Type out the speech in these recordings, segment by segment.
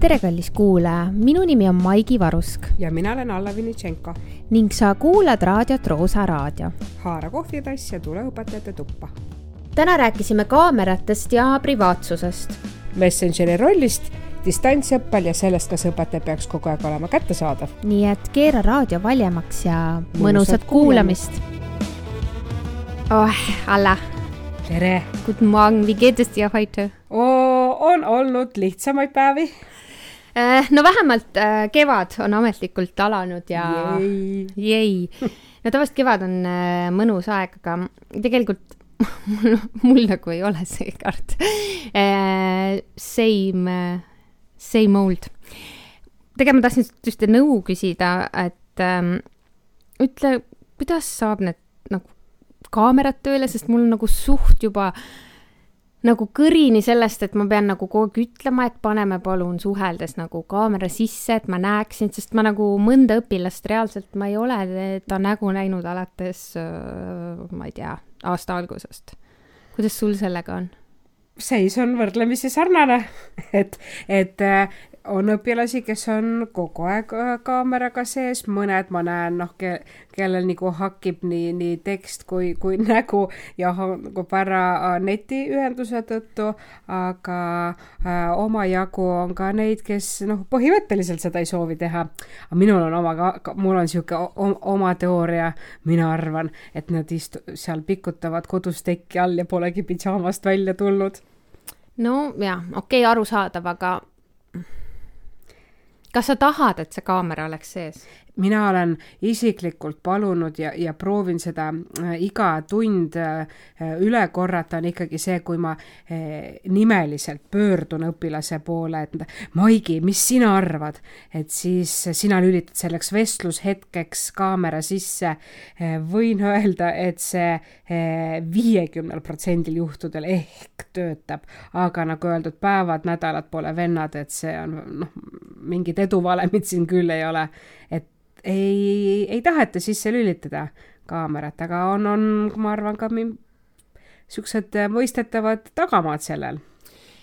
tere, kallis kuulaja, minu nimi on Maigi Varusk ja mina olen Alla Vinitšenko. ning sa kuulad raadiot Roosa Raadio. haara kohvitass ja tule õpetajate tuppa. täna rääkisime kaameratest ja privaatsusest. Messengeri rollist distantsõppel ja sellest, kas õpetaja peaks kogu aeg olema kättesaadav. nii et keera raadio valjemaks ja mõnusat kuulamist. oh, Alla. tere. Guten Morgen, wie geht es dir heute? on olnud lihtsamaid päevi no vähemalt äh, kevad on ametlikult alanud ja jäi. no tavaliselt kevad on äh, mõnus aeg, aga tegelikult mul, mul nagu ei ole seekord same, same old. tegelikult ma tahtsin just nõu küsida, et ähm, ütle, kuidas saab need nagu kaamerad tööle, sest mul nagu suht juba äh, nagu kõrini sellest, et ma pean nagu kogu aeg ütlema, et paneme palun suheldes nagu kaamera sisse, et ma näeksin, sest ma nagu mõnda õpilast reaalselt ma ei ole ta nägu näinud alates, ma ei tea, aasta algusest. kuidas sul sellega on? seis on võrdlemisi sarnane, et, et on õpilasi, kes on kogu aeg äh, kaameraga sees, mõned ma näen, noh ke,, kellel nagu hakib nii, nii tekst kui, kui nägu ja hangub ära äh, netiühenduse tõttu, aga äh, omajagu on ka neid, kes noh, põhimõtteliselt seda ei soovi teha. aga minul on oma, mul on niisugune oma teooria, mina arvan, et nad istu-, seal pikutavad kodus teki all ja polegi pidžaamast välja tulnud. no jaa, okei okay,, arusaadav, aga kas sa tahad, et see kaamera oleks sees? mina olen isiklikult palunud ja, ja proovin seda äh, iga tund äh, üle korrata, on ikkagi see, kui ma äh, nimeliselt pöördun õpilase poole, et Maigi, mis sina arvad, et siis sina lülitad selleks vestlushetkeks kaamera sisse. võin öelda, et see viiekümnel protsendil juhtudel ehk töötab, aga nagu öeldud, päevad, nädalad pole vennad, et see on noh, mingit eduvalemit siin küll ei ole, et ei, ei taheta sisse lülitada kaamerat, aga on, on, ma arvan, ka niisugused mõistetavad tagamaad sellel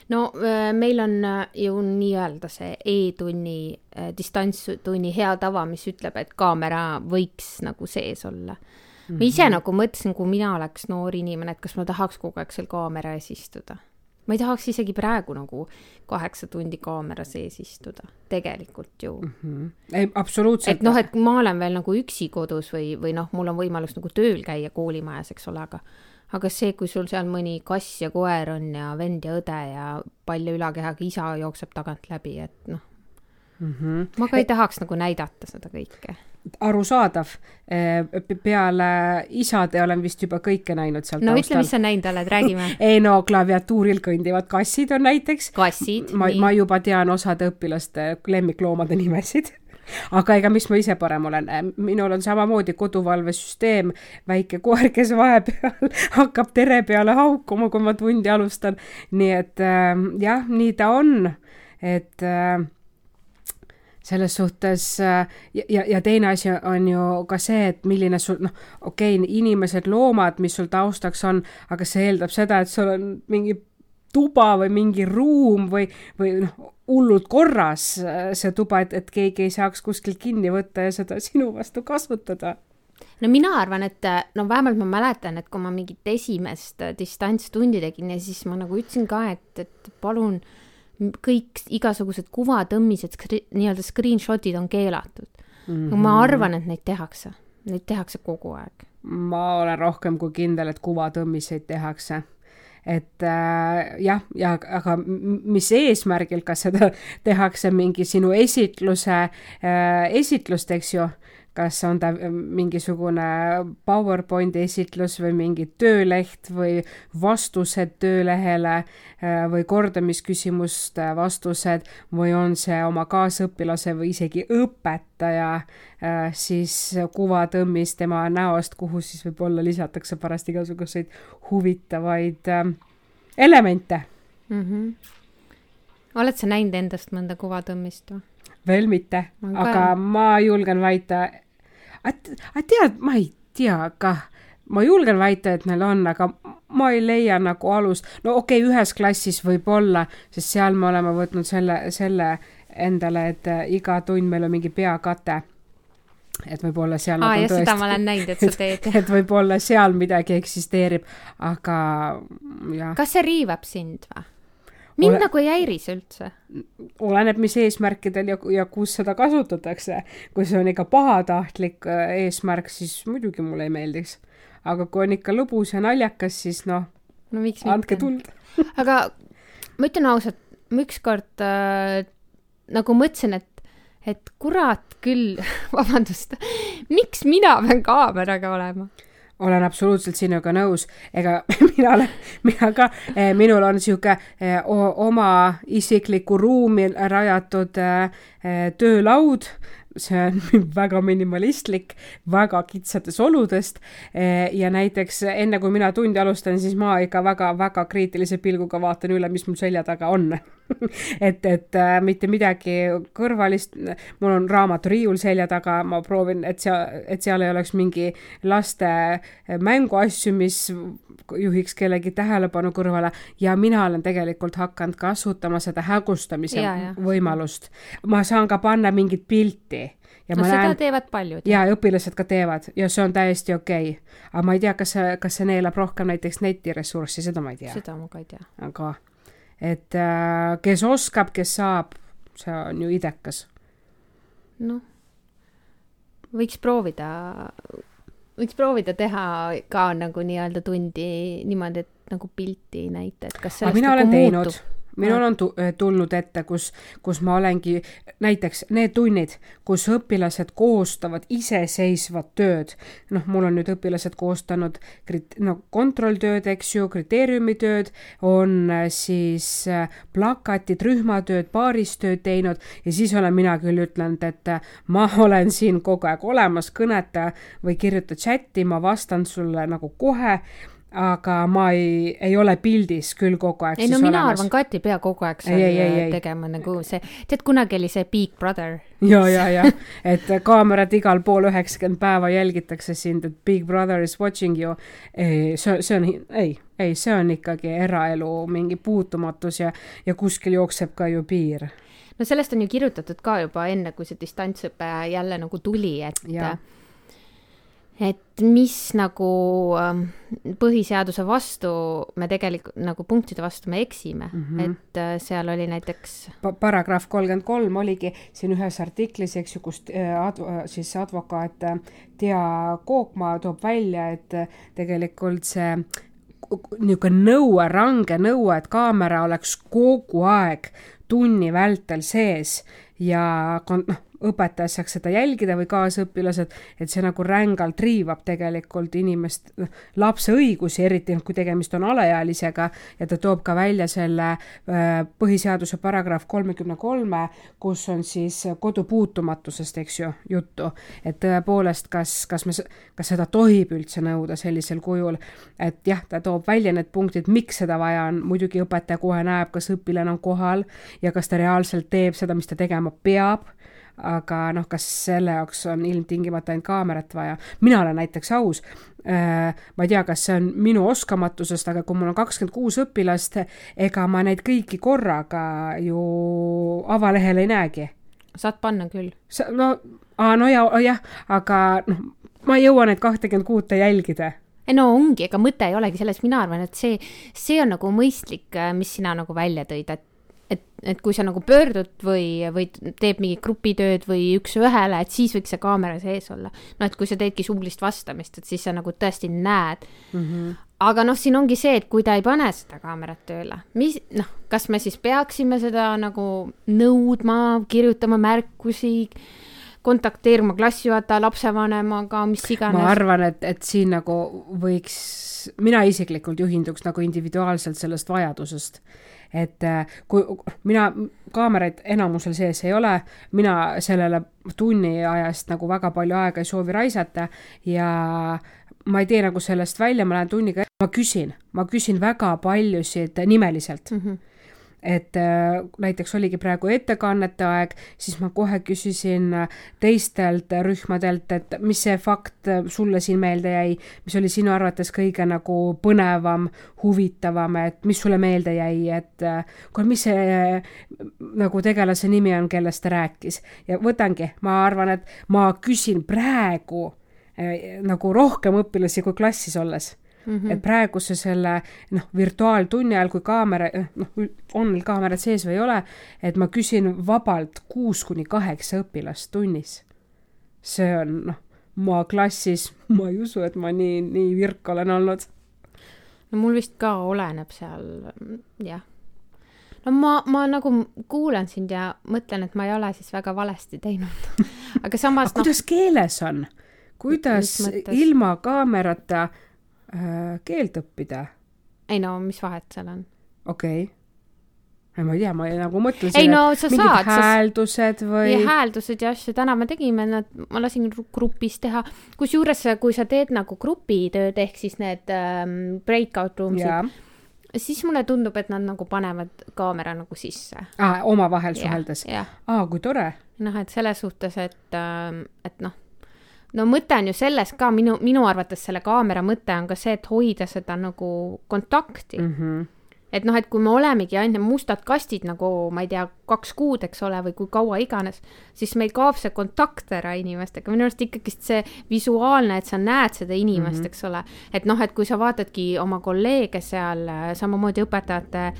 no äh, meil on äh, ju nii-öelda see e-tunni, äh, distantstunni hea tava, mis ütleb, et kaamera võiks nagu sees olla mm. -hmm. ma ise mhm. nagu mõtlesin, kui mina oleks noor inimene, et kas ma tahaks kogu aeg seal kaamera ees istuda ma ei tahaks isegi praegu nagu kaheksa tundi kaamera sees istuda, tegelikult ju mm. -hmm. ei, absoluutselt. et noh, et ma olen veel nagu üksi kodus või, või noh, mul on võimalus nagu tööl käia koolimajas, eks ole, aga aga see, kui sul seal mõni kass ja koer on ja vend ja õde ja palja ülakehaga isa jookseb tagant läbi, et noh mm. -hmm. ma ka ei tahaks nagu näidata seda kõike arusaadav. Peale isade olen vist juba kõike näinud seal no taustal. ütle, mis sa näinud oled, räägime ei no klaviatuuril kõndivad kassid on näiteks. kassid. ma, ma juba tean osade õpilaste lemmikloomade nimesid aga ega mis ma ise parem olen, minul on samamoodi koduvalvesüsteem, väike koer, kes vahepeal hakkab tere peale haukuma, kui ma tundi alustan. nii et äh, jah, nii ta on, et äh, selles suhtes äh, ja, ja, ja teine asi on ju ka see, et milline sul, noh, okei okay,, inimesed, loomad, mis sul taustaks on, aga see eeldab seda, et sul on mingi tuba või mingi ruum või, või noh, hullult korras äh, see tuba, et, et keegi ei saaks kuskilt kinni võtta ja seda sinu vastu kasutada. No mina arvan, et no vähemalt ma mäletan, et kui ma mingit esimest distantstundi tegin ja siis ma nagu ütlesin ka, et, et palun äh, kõik igasugused kuvatõmmised nii-öelda screenshot'id on keelatud mm. -hmm. ma arvan, et neid tehakse, neid tehakse kogu aeg. ma olen rohkem kui kindel, et kuvatõmmiseid tehakse et äh, jah, ja aga mis eesmärgil, kas seda tehakse mingi sinu esitluse äh,, esitlust, eks ju kas on ta mingisugune PowerPointi esitlus või mingi tööleht või vastused töölehele äh, või kordamisküsimuste vastused või on see oma kaasõpilase või isegi õpetaja äh, siis kuvatõmmis tema näost, kuhu siis võib-olla lisatakse pärast igasuguseid huvitavaid äh, elemente mm. -hmm. oled sa näinud endast mõnda kuvatõmmist või? veel mitte, aga ma julgen väita, tead, ma ei tea kah, ma julgen väita, et neil on, aga ma ei leia nagu alust, no okei okay,, ühes klassis võib-olla, sest seal me oleme võtnud selle, selle endale, et äh, iga tund meil on mingi peakate et võib-olla seal aa, jah, seda ma olen näinud, et sa teed. et võib-olla seal midagi eksisteerib, aga jah. kas see riivab sind või? Mind Ole... nagu ei häiri see üldse. oleneb, mis eesmärkidel ja, ja kus seda kasutatakse. kui see on ikka pahatahtlik äh, eesmärk, siis muidugi mulle ei meeldiks. aga kui on ikka lõbus ja naljakas, siis noh no, miks andke tuld aga ma ütlen ausalt, ma ükskord äh, nagu mõtlesin, et, et kurat küll vabandust, miks mina pean kaameraga olema? Olen absoluutselt sinuga nõus, ega mina olen, mina ka, eh, minul on sihuke eh, oma isiklikku ruumi rajatud eh, töölaud see on väga minimalistlik, väga kitsatest oludest. Ja näiteks enne, kui mina tundi alustan, siis ma ikka väga-väga kriitilise pilguga vaatan üle, mis mul selja taga on. Et, et äh, mitte midagi kõrvalist, mul on raamaturiiul selja taga, ma proovin, et seal, et seal ei oleks mingi laste mänguasju, mis juhiks kellegi tähelepanu kõrvale ja mina olen tegelikult hakanud kasutama seda hägustamise ja, ja. võimalust. ma saan ka panna mingit pilti ja no seda näen, teevad paljud. ja õpilased ka teevad ja see on täiesti okei okay.. aga ma ei tea, kas see, kas see neelab rohkem näiteks netiressurssi, seda ma ei tea. seda ma ka ei tea. aga et äh, kes oskab, kes saab, see on ju idekas. noh, võiks proovida, võiks proovida teha ka nagu nii-öelda tundi niimoodi, et nagu pilti ei näita, et kas sellest nagu muutub. teinud minul on eh, tulnud ette, kus, kus ma olengi, näiteks need tunnid, kus õpilased koostavad iseseisvat tööd, noh, mul on nüüd õpilased koostanud krit-, no kontrolltööd, eks ju, kriteeriumitööd, on eh, siis eh, plakatid, rühmatööd, paaristööd teinud ja siis olen mina küll ütlenud, et ma olen siin kogu aeg olemas, kõneta või kirjuta chati, ma vastan sulle nagu kohe aga ma ei, ei ole pildis küll kogu aeg. ei no mina olemas. arvan ka, et ei pea kogu aeg seal ei, ei, ei, tegema nagu see, tead kunagi oli see Big Brother. ja, ja, ja, et kaamerad igal pool üheksakümmend päeva jälgitakse sind, et Big Brother is watching you. ei, see, see on, ei, ei, see on ikkagi eraelu mingi puutumatus ja, ja kuskil jookseb ka ju piir no sellest on ju kirjutatud ka juba enne, kui see distantsõpe jälle nagu tuli, et ja et mis nagu ähm, põhiseaduse vastu me tegelikult nagu punktide vastu me eksime mm, -hmm. et äh, seal oli näiteks pa. paragrahv kolmkümmend kolm oligi siin ühes artiklis, eks ju, kus äh, adv-, siis advokaat äh, Tea Kookmaa toob välja, et tegelikult see niisugune nõue, range nõue, et kaamera oleks kogu aeg tunni vältel sees ja noh, õpetaja saaks seda jälgida või kaasõpilased, et see nagu rängalt riivab tegelikult inimest, noh, lapse õigusi, eriti kui tegemist on alaealisega ja ta toob ka välja selle põhiseaduse paragrahv kolmekümne kolme, kus on siis kodu puutumatusest, eks ju, juttu. et tõepoolest, kas, kas me, kas seda tohib üldse nõuda sellisel kujul, et jah, ta toob välja need punktid, miks seda vaja on, muidugi õpetaja kohe näeb, kas õpilane on kohal ja kas ta reaalselt teeb seda, mis ta tegema peab aga noh, kas selle jaoks on ilmtingimata ainult kaamerat vaja. mina olen näiteks aus äh,, ma ei tea, kas see on minu oskamatusest, aga kui mul on kakskümmend kuus õpilast, ega ma neid kõiki korraga ju avalehel ei näegi. saad panna küll. no, no ja, jah, aga noh, ma ei jõua neid kahtekümmet kuute jälgida ei no ongi, ega mõte ei olegi selles, mina arvan, et see, see on nagu mõistlik, äh, mis sina nagu välja tõid, et et, et kui sa nagu pöördud või, või teed mingit grupitööd või üks-ühele, et siis võiks see kaamera sees olla. no et kui sa teedki suulist vastamist, et siis sa nagu tõesti näed mm. -hmm. aga noh, siin ongi see, et kui ta ei pane seda kaamerat tööle, mis, noh, kas me siis peaksime seda nagu nõudma, kirjutama märkusi kontakteeruma klassijuhataja, lapsevanemaga, mis iganes. ma arvan, et, et siin nagu võiks, mina isiklikult juhinduks nagu individuaalselt sellest vajadusest et äh, kui mina kaameraid enamusel sees ei ole, mina sellele tunni ajast nagu väga palju aega ei soovi raisata ja ma ei tee nagu sellest välja, ma lähen tunniga, ma küsin, ma küsin väga paljusid nimeliselt mm. -hmm et äh, näiteks oligi praegu ettekannete aeg, siis ma kohe küsisin äh, teistelt rühmadelt, et mis see fakt äh, sulle siin meelde jäi, mis oli sinu arvates kõige nagu põnevam, huvitavam, et mis sulle meelde jäi, et kuule, mis see nagu tegelase nimi on, kellest ta rääkis. Ja võtangi, ma arvan, et ma küsin praegu nagu rohkem õpilasi kui klassis olles Mm -hmm. et praeguse selle noh, virtuaaltunni ajal, kui kaamera, eh, noh, on meil kaamerad sees või ei ole, et ma küsin vabalt kuus kuni kaheksa õpilast tunnis. see on noh, ma klassis, ma ei usu, et ma nii, nii virk olen olnud. no mul vist ka oleneb seal, jah. no ma, ma nagu kuulan sind ja mõtlen, et ma ei ole siis väga valesti teinud aga samas aga no, kuidas keeles on? kuidas ilma kaamerata äh, keelt õppida. ei no mis vahet seal on? okei okay. ma ei tea, ma nagu mõtlesin, ei no sa saad. hääldused või? hääldused ja asju, täna me tegime nad, ma lasin grupis teha, kusjuures kui sa teed nagu grupitööd ehk siis need ähm, breakout room'id, siis mulle tundub, et nad nagu panevad kaamera nagu sisse ah,. omavahel suheldes? aa, ah, kui tore. noh, et selles suhtes, et, ähm, et noh no mõte on ju selles ka, minu, minu arvates selle kaamera mõte on ka see, et hoida seda nagu kontakti mm. -hmm. et noh, et kui me olemegi ainult need mustad kastid nagu ma ei tea, kaks kuud, eks ole, või kui kaua iganes, siis meil kaob see kontakt ära inimestega, minu arust ikkagist see visuaalne, et sa näed seda inimest mm, -hmm. eks ole, et noh, et kui sa vaatadki oma kolleege seal samamoodi õpetajate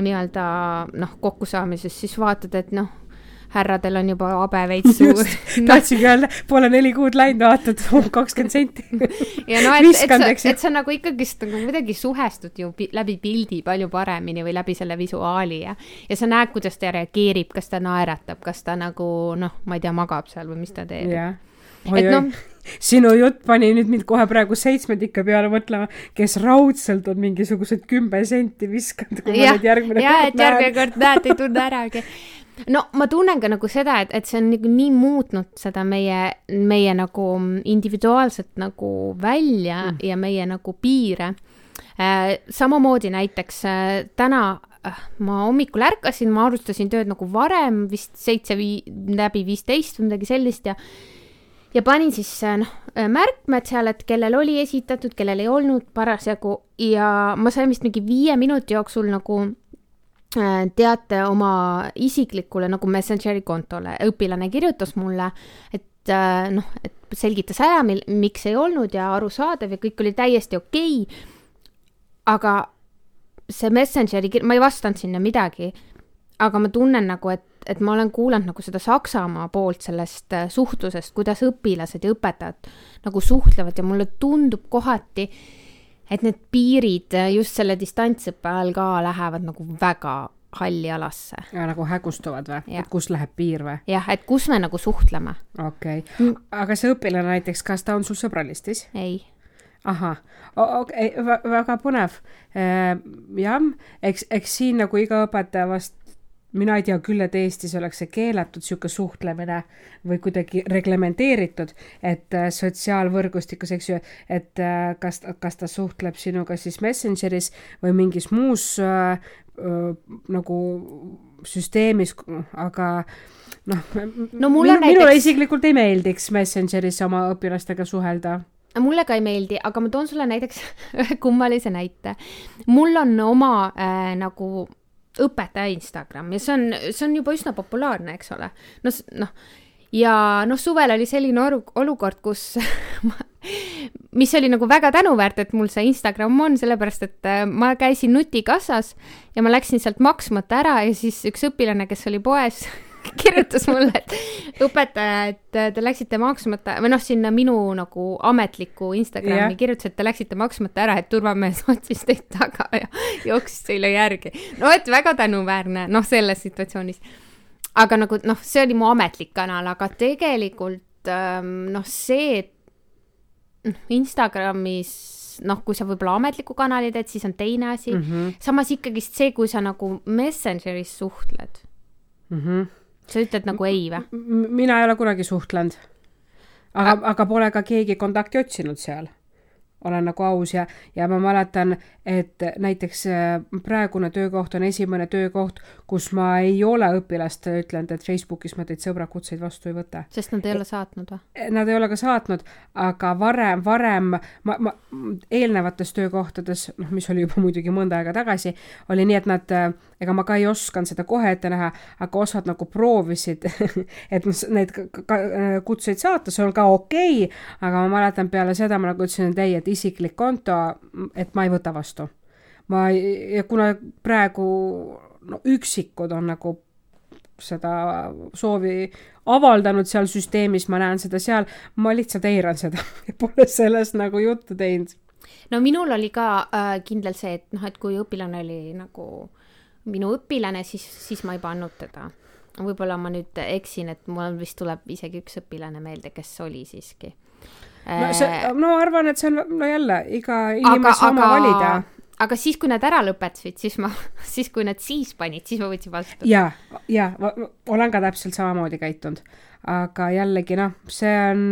nii-öelda noh, kokkusaamises, siis vaatad, et noh härradel on juba habe veits suur. tahtsingi öelda, pole neli kuud läinud, vaatad kakskümmend senti. ja no, et, et sa, et sa nagu ikkagist nagu kuidagi suhestud ju läbi pildi palju paremini või läbi selle visuaali ja, ja sa näed, kuidas ta reageerib, kas ta naeratab, kas ta nagu noh, ma ei tea, magab seal või mis ta teeb. et noh sinu jutt pani nüüd mind kohe praegu seitsmendike peale mõtlema, kes raudselt on mingisugused kümme senti viskanud, kui ma nüüd järgmine ja, kord näen. järgmine kord näed, ei tunne äragi no ma tunnen ka nagu seda, et, et see on nagu nii muutnud seda meie, meie nagu individuaalset nagu välja mm. ja meie nagu piire äh,. samamoodi näiteks äh, täna äh, ma hommikul ärkasin, ma alustasin tööd nagu varem, vist seitse vii-, läbi viisteist või midagi sellist ja ja panin siis äh, noh, äh, märkmed seal, et kellel oli esitatud, kellel ei olnud parasjagu. Ja ma sain vist mingi viie minuti jooksul nagu Äh, teate oma isiklikule nagu Messengeri kontole, õpilane kirjutas mulle, et noh, et selgitas ära, mil-, miks ei olnud ja arusaadav ja kõik oli täiesti okei. Okay.. aga see Messengeri kir-, ma ei vastanud sinna midagi, aga ma tunnen nagu, et, et ma olen kuulanud nagu seda Saksamaa poolt sellest äh, suhtlusest, kuidas õpilased ja õpetajad nagu suhtlevad ja mulle tundub kohati, et need piirid just selle distantsõppe ajal ka lähevad nagu väga halli alasse. ja nagu hägustuvad või? et kus läheb piir või? jah, et kus me nagu suhtleme. okei okay. mm., aga see õpilane näiteks, kas ta on sul sõbralistis? ei. ahah, okei okay., väga põnev. Äh, jah, eks, eks siin nagu iga õpetaja vast mina ei tea küll, et Eestis oleks see keelatud, niisugune suhtlemine või kuidagi reglementeeritud, et äh, sotsiaalvõrgustikus, eks ju, et äh, kas, kas ta suhtleb sinuga siis Messengeris või mingis muus äh, äh, nagu süsteemis, aga noh no, minu, näiteks... minule isiklikult ei meeldiks Messengeris oma õpilastega suhelda mulle ka ei meeldi, aga ma toon sulle näiteks ühe kummalise näite. mul on oma äh, nagu õpetaja Instagram ja see on, see on juba üsna populaarne, eks ole. no noh, ja noh, suvel oli selline olukord, kus mis oli nagu väga tänuväärt, et mul see Instagram on, sellepärast et äh, ma käisin nutikassas ja ma läksin sealt maksmata ära ja siis üks õpilane, kes oli poes kirjutas mulle, et õpetaja, et te läksite maksmata või noh, sinna minu nagu ametliku Instagrami yeah. kirjutas, et te läksite maksmata ära, et turvamees otsis teid taga ja jooksis teile järgi. no et väga tänuväärne, noh, selles situatsioonis. aga nagu noh, see oli mu ametlik kanal, aga tegelikult ähm, noh, see, et noh, Instagramis noh, kui sa võib-olla ametliku kanali teed, siis on teine asi mm. -hmm. samas ikkagist see, kui sa nagu Messengeris suhtled mm. -hmm sa ütled nagu ei või? mina ei ole kunagi suhtlenud. aga, aga pole ka keegi kontakti otsinud seal. olen nagu aus ja, ja ma mäletan, et näiteks äh, praegune töökoht on esimene töökoht, kus ma ei ole õpilastele ütelnud, et Facebookis ma teid sõbrakutseid vastu ei võta. sest nad ei ole saatnud või? Nad ei ole ka saatnud, aga varem, varem ma, ma eelnevates töökohtades, noh, mis oli juba muidugi mõnda aega tagasi, oli nii, et nad, äh, ega ma ka ei osanud seda kohe ette näha, aga osad nagu proovisid et neid kutseid saata, see on ka okei okay,, aga ma mäletan peale seda ma nagu ütlesin, et ei, et isiklik konto, et ma ei võta vastu. ma, ja kuna praegu no üksikud on nagu seda soovi avaldanud seal süsteemis, ma näen seda seal, ma lihtsalt eiran seda pole sellest nagu juttu teinud. no minul oli ka äh, kindlalt see, et noh, et kui õpilane oli nagu minu õpilane, siis, siis ma ei pannud teda. võib-olla ma nüüd eksin, et mul vist tuleb isegi üks õpilane meelde, kes oli siiski no see, äh, no arvan, et see on, no jälle, iga inimese oma valida. aga siis, kui nad ära lõpetasid, siis ma, siis kui nad siis panid, siis ma võtsin vastu. ja, ja olen ka täpselt samamoodi käitunud. aga jällegi noh, see on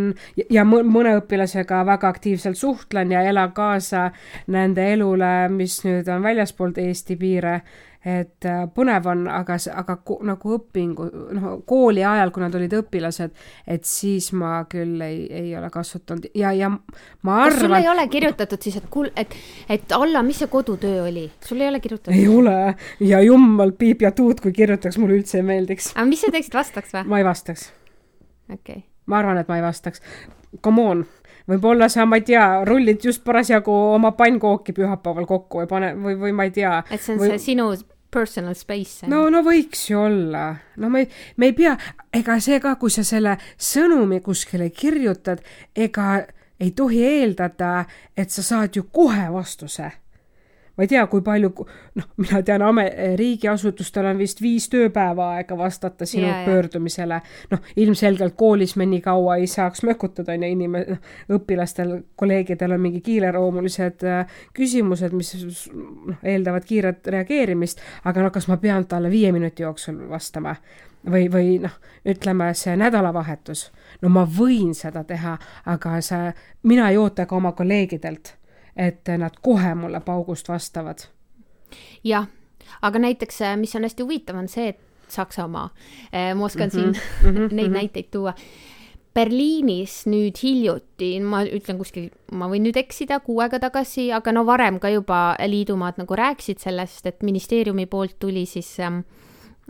ja mõne õpilasega väga aktiivselt suhtlen ja elan kaasa nende elule, mis nüüd on väljaspoolt Eesti piire et äh, põnev on, aga, aga nagu õpingu, noh, kooli ajal, kui nad olid õpilased, et siis ma küll ei, ei ole kasutanud ja, ja ma arvan. kas sul ei ole kirjutatud siis, et kuul-, et, et Alla, mis see kodutöö oli? sul ei ole kirjutatud? ei ole ja jummal piip ja tuud, kui kirjutaks, mulle üldse ei meeldiks. aga mis sa teeksid, vastaks või? ma ei vastaks. okei okay. ma arvan, et ma ei vastaks. Come on võib-olla sa, ma ei tea, rullid just parasjagu oma pannkooki pühapäeval kokku või pane või, või ma ei tea. et see on või... see sinu personal space. no, no võiks ju olla, no me, me ei pea, ega see ka, kui sa selle sõnumi kuskile kirjutad, ega ei tohi eeldada, et sa saad ju kohe vastuse ma ei tea, kui palju, noh, mina tean, riigiasutustel on vist viis tööpäeva aega vastata sinu yeah, pöördumisele. noh, ilmselgelt koolis me nii kaua ei saaks mökutada, on ju, inim-, noh, õpilastel, kolleegidel on mingi kiireloomulised äh, küsimused, mis noh, eeldavad kiiret reageerimist, aga noh, kas ma pean talle viie minuti jooksul vastama? või, või noh, ütleme see nädalavahetus, no ma võin seda teha, aga sa, mina ei oota ka oma kolleegidelt et nad kohe mulle paugust vastavad. jah, aga näiteks, äh, mis on hästi huvitav, on see, et Saksamaa, äh, ma oskan mm -hmm. siin mm -hmm. neid näiteid tuua. Berliinis nüüd hiljuti, ma ütlen kuskil, ma võin nüüd eksida, kuu aega tagasi, aga no varem ka juba liidumaad nagu rääkisid sellest, et ministeeriumi poolt tuli siis ähm,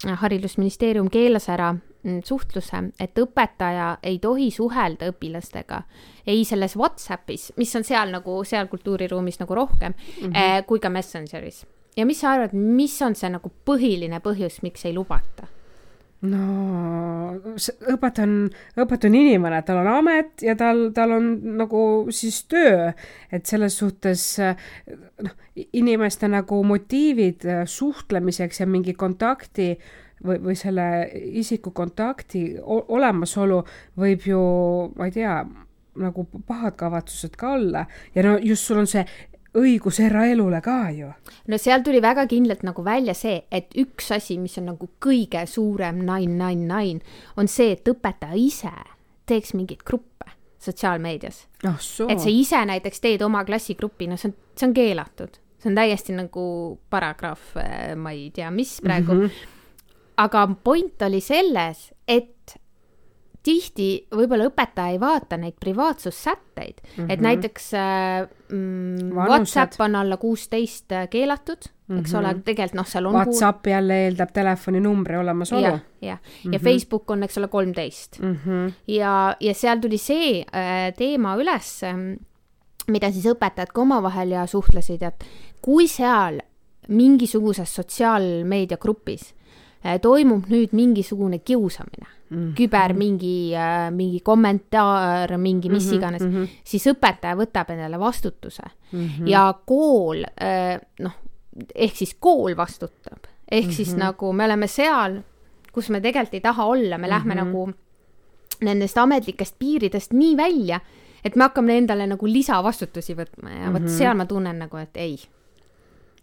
haridusministeerium keelas ära Mm, suhtluse, et õpetaja ei tohi suhelda õpilastega ei selles Whatsappis, mis on seal nagu, seal kultuuriruumis nagu rohkem mm, -hmm. kui ka Messengeris. ja mis sa arvad, mis on see nagu põhiline põhjus, miks ei lubata? no õpetaja on, õpetaja on inimene, tal on amet ja tal, tal on nagu siis töö, et selles suhtes noh, inimeste nagu motiivid suhtlemiseks ja mingi kontakti äh, või, või selle isiku kontakti olemasolu võib ju, ma ei tea, nagu pahad kavatsused ka olla ja no just sul on see õigus eraelule ka ju. no seal tuli väga kindlalt nagu välja see, et üks asi, mis on nagu kõige suurem nine, nine, nine, on see, et õpetaja ise teeks mingeid gruppe sotsiaalmeedias oh,. et sa ise näiteks teed oma klassigrupi, no see on, see on keelatud, see on täiesti nagu paragrahv, ma ei tea, mis praegu mm. -hmm aga point oli selles, et tihti võib-olla õpetaja ei vaata neid privaatsussätteid mm, -hmm. et mhm. näiteks äh, mm, Whatsapp on alla kuusteist äh, keelatud mm, -hmm. eks ole, mhm. tegelikult noh, seal on Whatsapp kuul... jälle eeldab telefoninumbri olemasolu. jah, jah, ja mm -hmm. Facebook on, eks ole, kolmteist mm. -hmm. ja, ja seal tuli see äh, teema üles, ähm, mida siis õpetajad ka omavahel ja suhtlesid, et kui seal mingisuguses sotsiaalmeediagrupis Äh, toimub nüüd mingisugune kiusamine mm, -hmm. küber mingi, äh, mingi kommentaar, mingi mis mm -hmm, iganes mm, -hmm. siis õpetaja võtab endale vastutuse mm -hmm. ja kool, äh, noh, ehk siis kool vastutab, ehk mm -hmm. siis mhm. nagu me oleme seal, kus me tegelikult ei taha olla, me mm -hmm. lähme nagu nendest ametlikest piiridest nii välja, et me hakkame endale nagu lisavastutusi võtma ja mm -hmm. vot mhm. seal ma tunnen nagu, et ei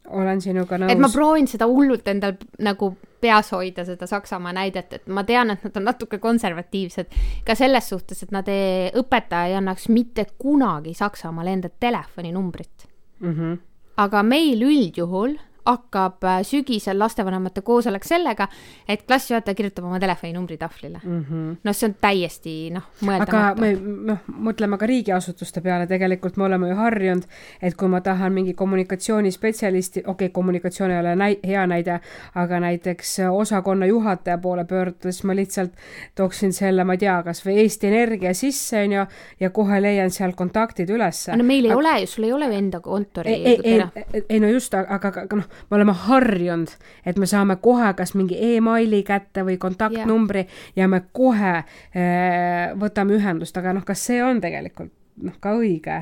olen sinuga nõus. et ma proovin seda hullult endal nagu peas hoida, seda Saksamaa näidet, et ma tean, et nad on natuke konservatiivsed ka selles suhtes, et nad ei, õpetaja ei annaks mitte kunagi Saksamaale enda telefoninumbrit mm. -hmm. aga meil üldjuhul hakkab äh, sügisel lastevanemate koosolek sellega, et klassijuhataja kirjutab oma telefoninumbri tahvlile mm. -hmm. noh, see on täiesti noh, mõeldamatu. aga me noh, mõtleme ka riigiasutuste peale, tegelikult me oleme ju harjunud, et kui ma tahan mingi kommunikatsioonispetsialisti, okei okay,, kommunikatsioon ei ole näi-, hea näide, aga näiteks osakonna juhataja poole pöördudes ma lihtsalt tooksin selle, ma ei tea, kas või Eesti Energia sisse, on ju, ja kohe leian seal kontaktid ülesse. no meil ei aga... ole ju, sul ei ole ju enda kontori. ei, ei, ei, ei no just, aga, aga noh me oleme harjunud, et me saame kohe kas mingi emaili kätte või kontaktnumbri yeah. ja me kohe äh, võtame ühendust, aga noh, kas see on tegelikult noh, ka õige?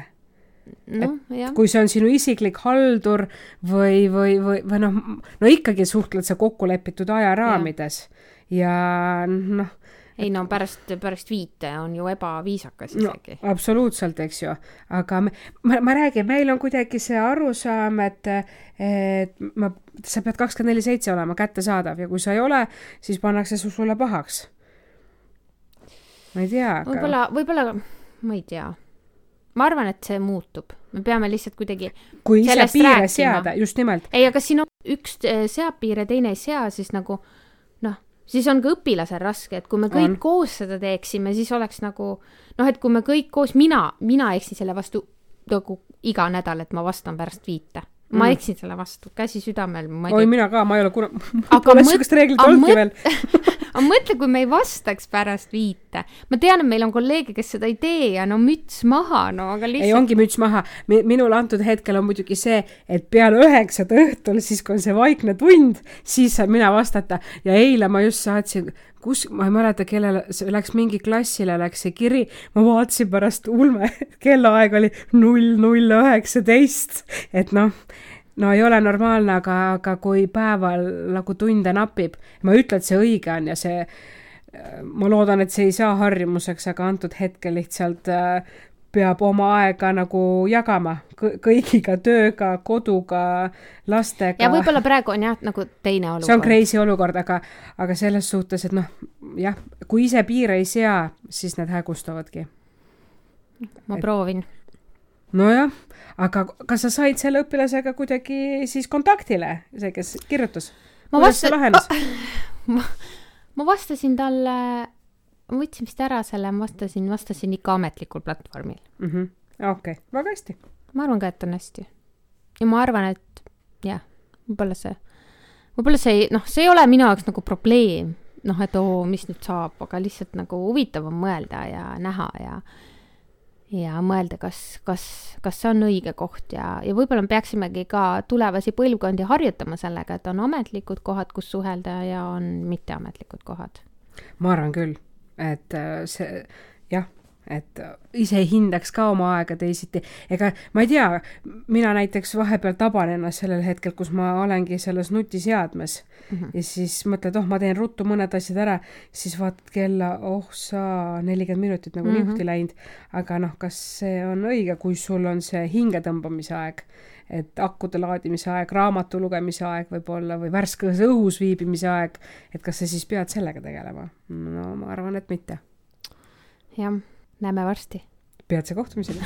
noh, jah. kui see on sinu isiklik haldur või, või, või, või noh, no ikkagi suhtled sa kokkulepitud ajaraamides ja, ja noh ei no pärast, pärast viite on ju ebaviisakas isegi no,. absoluutselt, eks ju, aga me, ma, ma räägin, meil on kuidagi see arusaam, et, et ma, sa pead kakskümmend neli seitse olema kättesaadav ja kui sa ei ole, siis pannakse su sulle pahaks. ma ei tea aga.... võib-olla, võib-olla, ma ei tea. ma arvan, et see muutub, me peame lihtsalt kuidagi. kui ise piire rääkima. seada, just nimelt. ei, aga siin on üks eh, seab piire, teine ei sea, siis nagu siis on ka õpilasel raske, et kui me kõik on. koos seda teeksime, siis oleks nagu noh, et kui me kõik koos, mina, mina eksin selle vastu nagu iga nädal, et ma vastan pärast viite. ma mm. eksin selle vastu, käsi südamel. oi, mina ka, ma ei ole kunagi, pole niisugust reeglit olnudki veel aga mõtle, kui me ei vastaks pärast viite. ma tean, et meil on kolleege, kes seda ei tee ja no müts maha, no aga lihtsalt. ei, ongi müts maha. minul antud hetkel on muidugi see, et peale üheksat õhtul, siis kui on see vaikne tund, siis saan mina vastata ja eile ma just saatsin kus, ma ei mäleta, kellele, see läks mingi klassile, läks see kiri, ma vaatasin pärast ulme, kellaaeg oli null null üheksateist, et noh no ei ole normaalne, aga, aga kui päeval nagu tunde napib, ma ei ütle, et see õige on ja see, ma loodan, et see ei saa harjumuseks, aga antud hetkel lihtsalt äh, peab oma aega nagu jagama kõigiga, tööga, koduga, lastega. ja võib-olla praegu on jah, nagu teine olukord. see on crazy olukord, aga, aga selles suhtes, et noh, jah, kui ise piire ei sea, siis need hägustavadki. ma et... proovin nojah, aga kas sa said selle õpilasega kuidagi siis kontaktile, see, kes kirjutas? ma vastasin, ma, ma vastasin talle, ma võtsin vist ära selle, ma vastasin, vastasin ikka ametlikul platvormil mm. -hmm. okei okay., väga hästi. ma arvan ka, et on hästi. ja ma arvan, et jah, võib-olla see, võib-olla see, noh, see ei ole minu jaoks nagu probleem, noh, et oo, mis nüüd saab, aga lihtsalt nagu huvitav on mõelda ja näha ja ja mõelda, kas, kas, kas see on õige koht ja, ja võib-olla me peaksimegi ka tulevasi põlvkondi harjutama sellega, et on ametlikud kohad, kus suhelda ja on mitteametlikud kohad. ma arvan küll, et äh, see jah et ise hindaks ka oma aega teisiti. ega ma ei tea, mina näiteks vahepeal taban ennast sellel hetkel, kus ma olengi selles nutiseadmes mm -hmm. ja siis mõtled, oh, ma teen ruttu mõned asjad ära, siis vaatad kella, oh sa, nelikümmend minutit nagu mm -hmm. niuhti läinud. aga noh, kas see on õige, kui sul on see hingetõmbamise aeg, et akude laadimise aeg, raamatu lugemise aeg võib-olla või värskes õhus viibimise aeg, et kas sa siis pead sellega tegelema? no ma arvan, et mitte. jah näeme varsti. peatse kohtumiseni